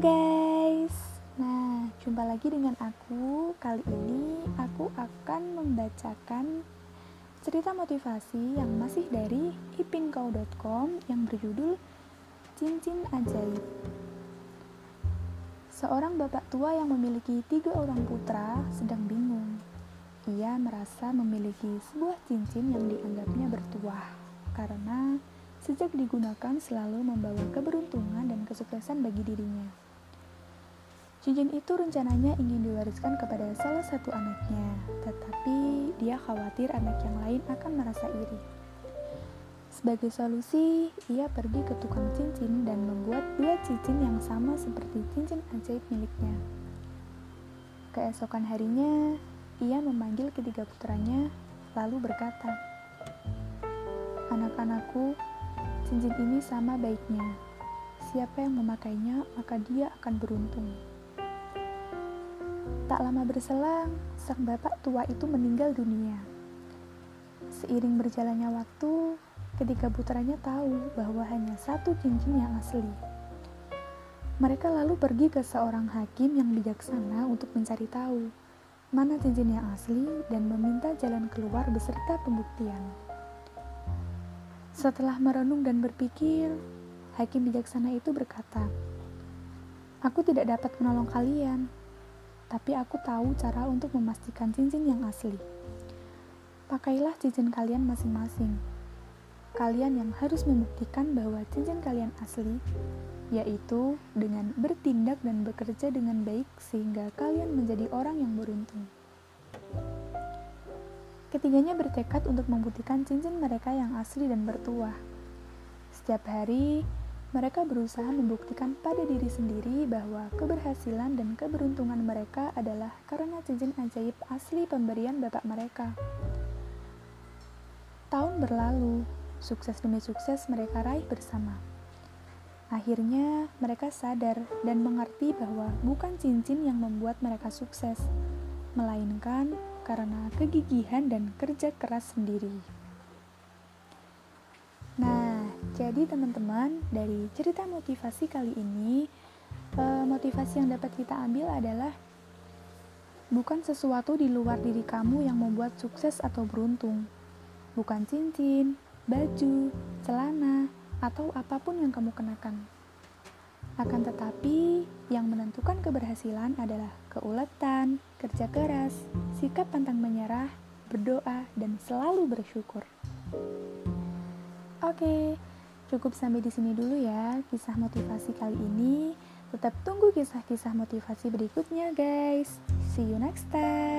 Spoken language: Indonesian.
guys. Nah, jumpa lagi dengan aku. Kali ini aku akan membacakan cerita motivasi yang masih dari ipinko.com yang berjudul Cincin Ajaib. Seorang bapak tua yang memiliki tiga orang putra sedang bingung. Ia merasa memiliki sebuah cincin yang dianggapnya bertuah karena sejak digunakan selalu membawa keberuntungan dan kesuksesan bagi dirinya. Cincin itu rencananya ingin diwariskan kepada salah satu anaknya, tetapi dia khawatir anak yang lain akan merasa iri. Sebagai solusi, ia pergi ke tukang cincin dan membuat dua cincin yang sama seperti cincin ajaib miliknya. Keesokan harinya, ia memanggil ketiga putranya, lalu berkata, "Anak-anakku, Cincin ini sama baiknya. Siapa yang memakainya, maka dia akan beruntung. Tak lama berselang, sang bapak tua itu meninggal dunia. Seiring berjalannya waktu, ketika putranya tahu bahwa hanya satu cincin yang asli. Mereka lalu pergi ke seorang hakim yang bijaksana untuk mencari tahu mana cincin yang asli dan meminta jalan keluar beserta pembuktian. Setelah merenung dan berpikir, hakim bijaksana itu berkata, "Aku tidak dapat menolong kalian, tapi aku tahu cara untuk memastikan cincin yang asli. Pakailah cincin kalian masing-masing. Kalian yang harus membuktikan bahwa cincin kalian asli, yaitu dengan bertindak dan bekerja dengan baik sehingga kalian menjadi orang yang beruntung." Ketiganya bertekad untuk membuktikan cincin mereka yang asli dan bertuah. Setiap hari, mereka berusaha membuktikan pada diri sendiri bahwa keberhasilan dan keberuntungan mereka adalah karena cincin ajaib asli pemberian bapak mereka. Tahun berlalu, sukses demi sukses mereka raih bersama. Akhirnya, mereka sadar dan mengerti bahwa bukan cincin yang membuat mereka sukses, melainkan karena kegigihan dan kerja keras sendiri. Nah, jadi teman-teman, dari cerita motivasi kali ini, eh, motivasi yang dapat kita ambil adalah bukan sesuatu di luar diri kamu yang membuat sukses atau beruntung. Bukan cincin, baju, celana, atau apa pun yang kamu kenakan. Akan tetapi, yang menentukan keberhasilan adalah keuletan, kerja keras, sikap pantang menyerah, berdoa, dan selalu bersyukur. Oke, cukup sampai di sini dulu ya kisah motivasi kali ini. Tetap tunggu kisah-kisah motivasi berikutnya, guys. See you next time.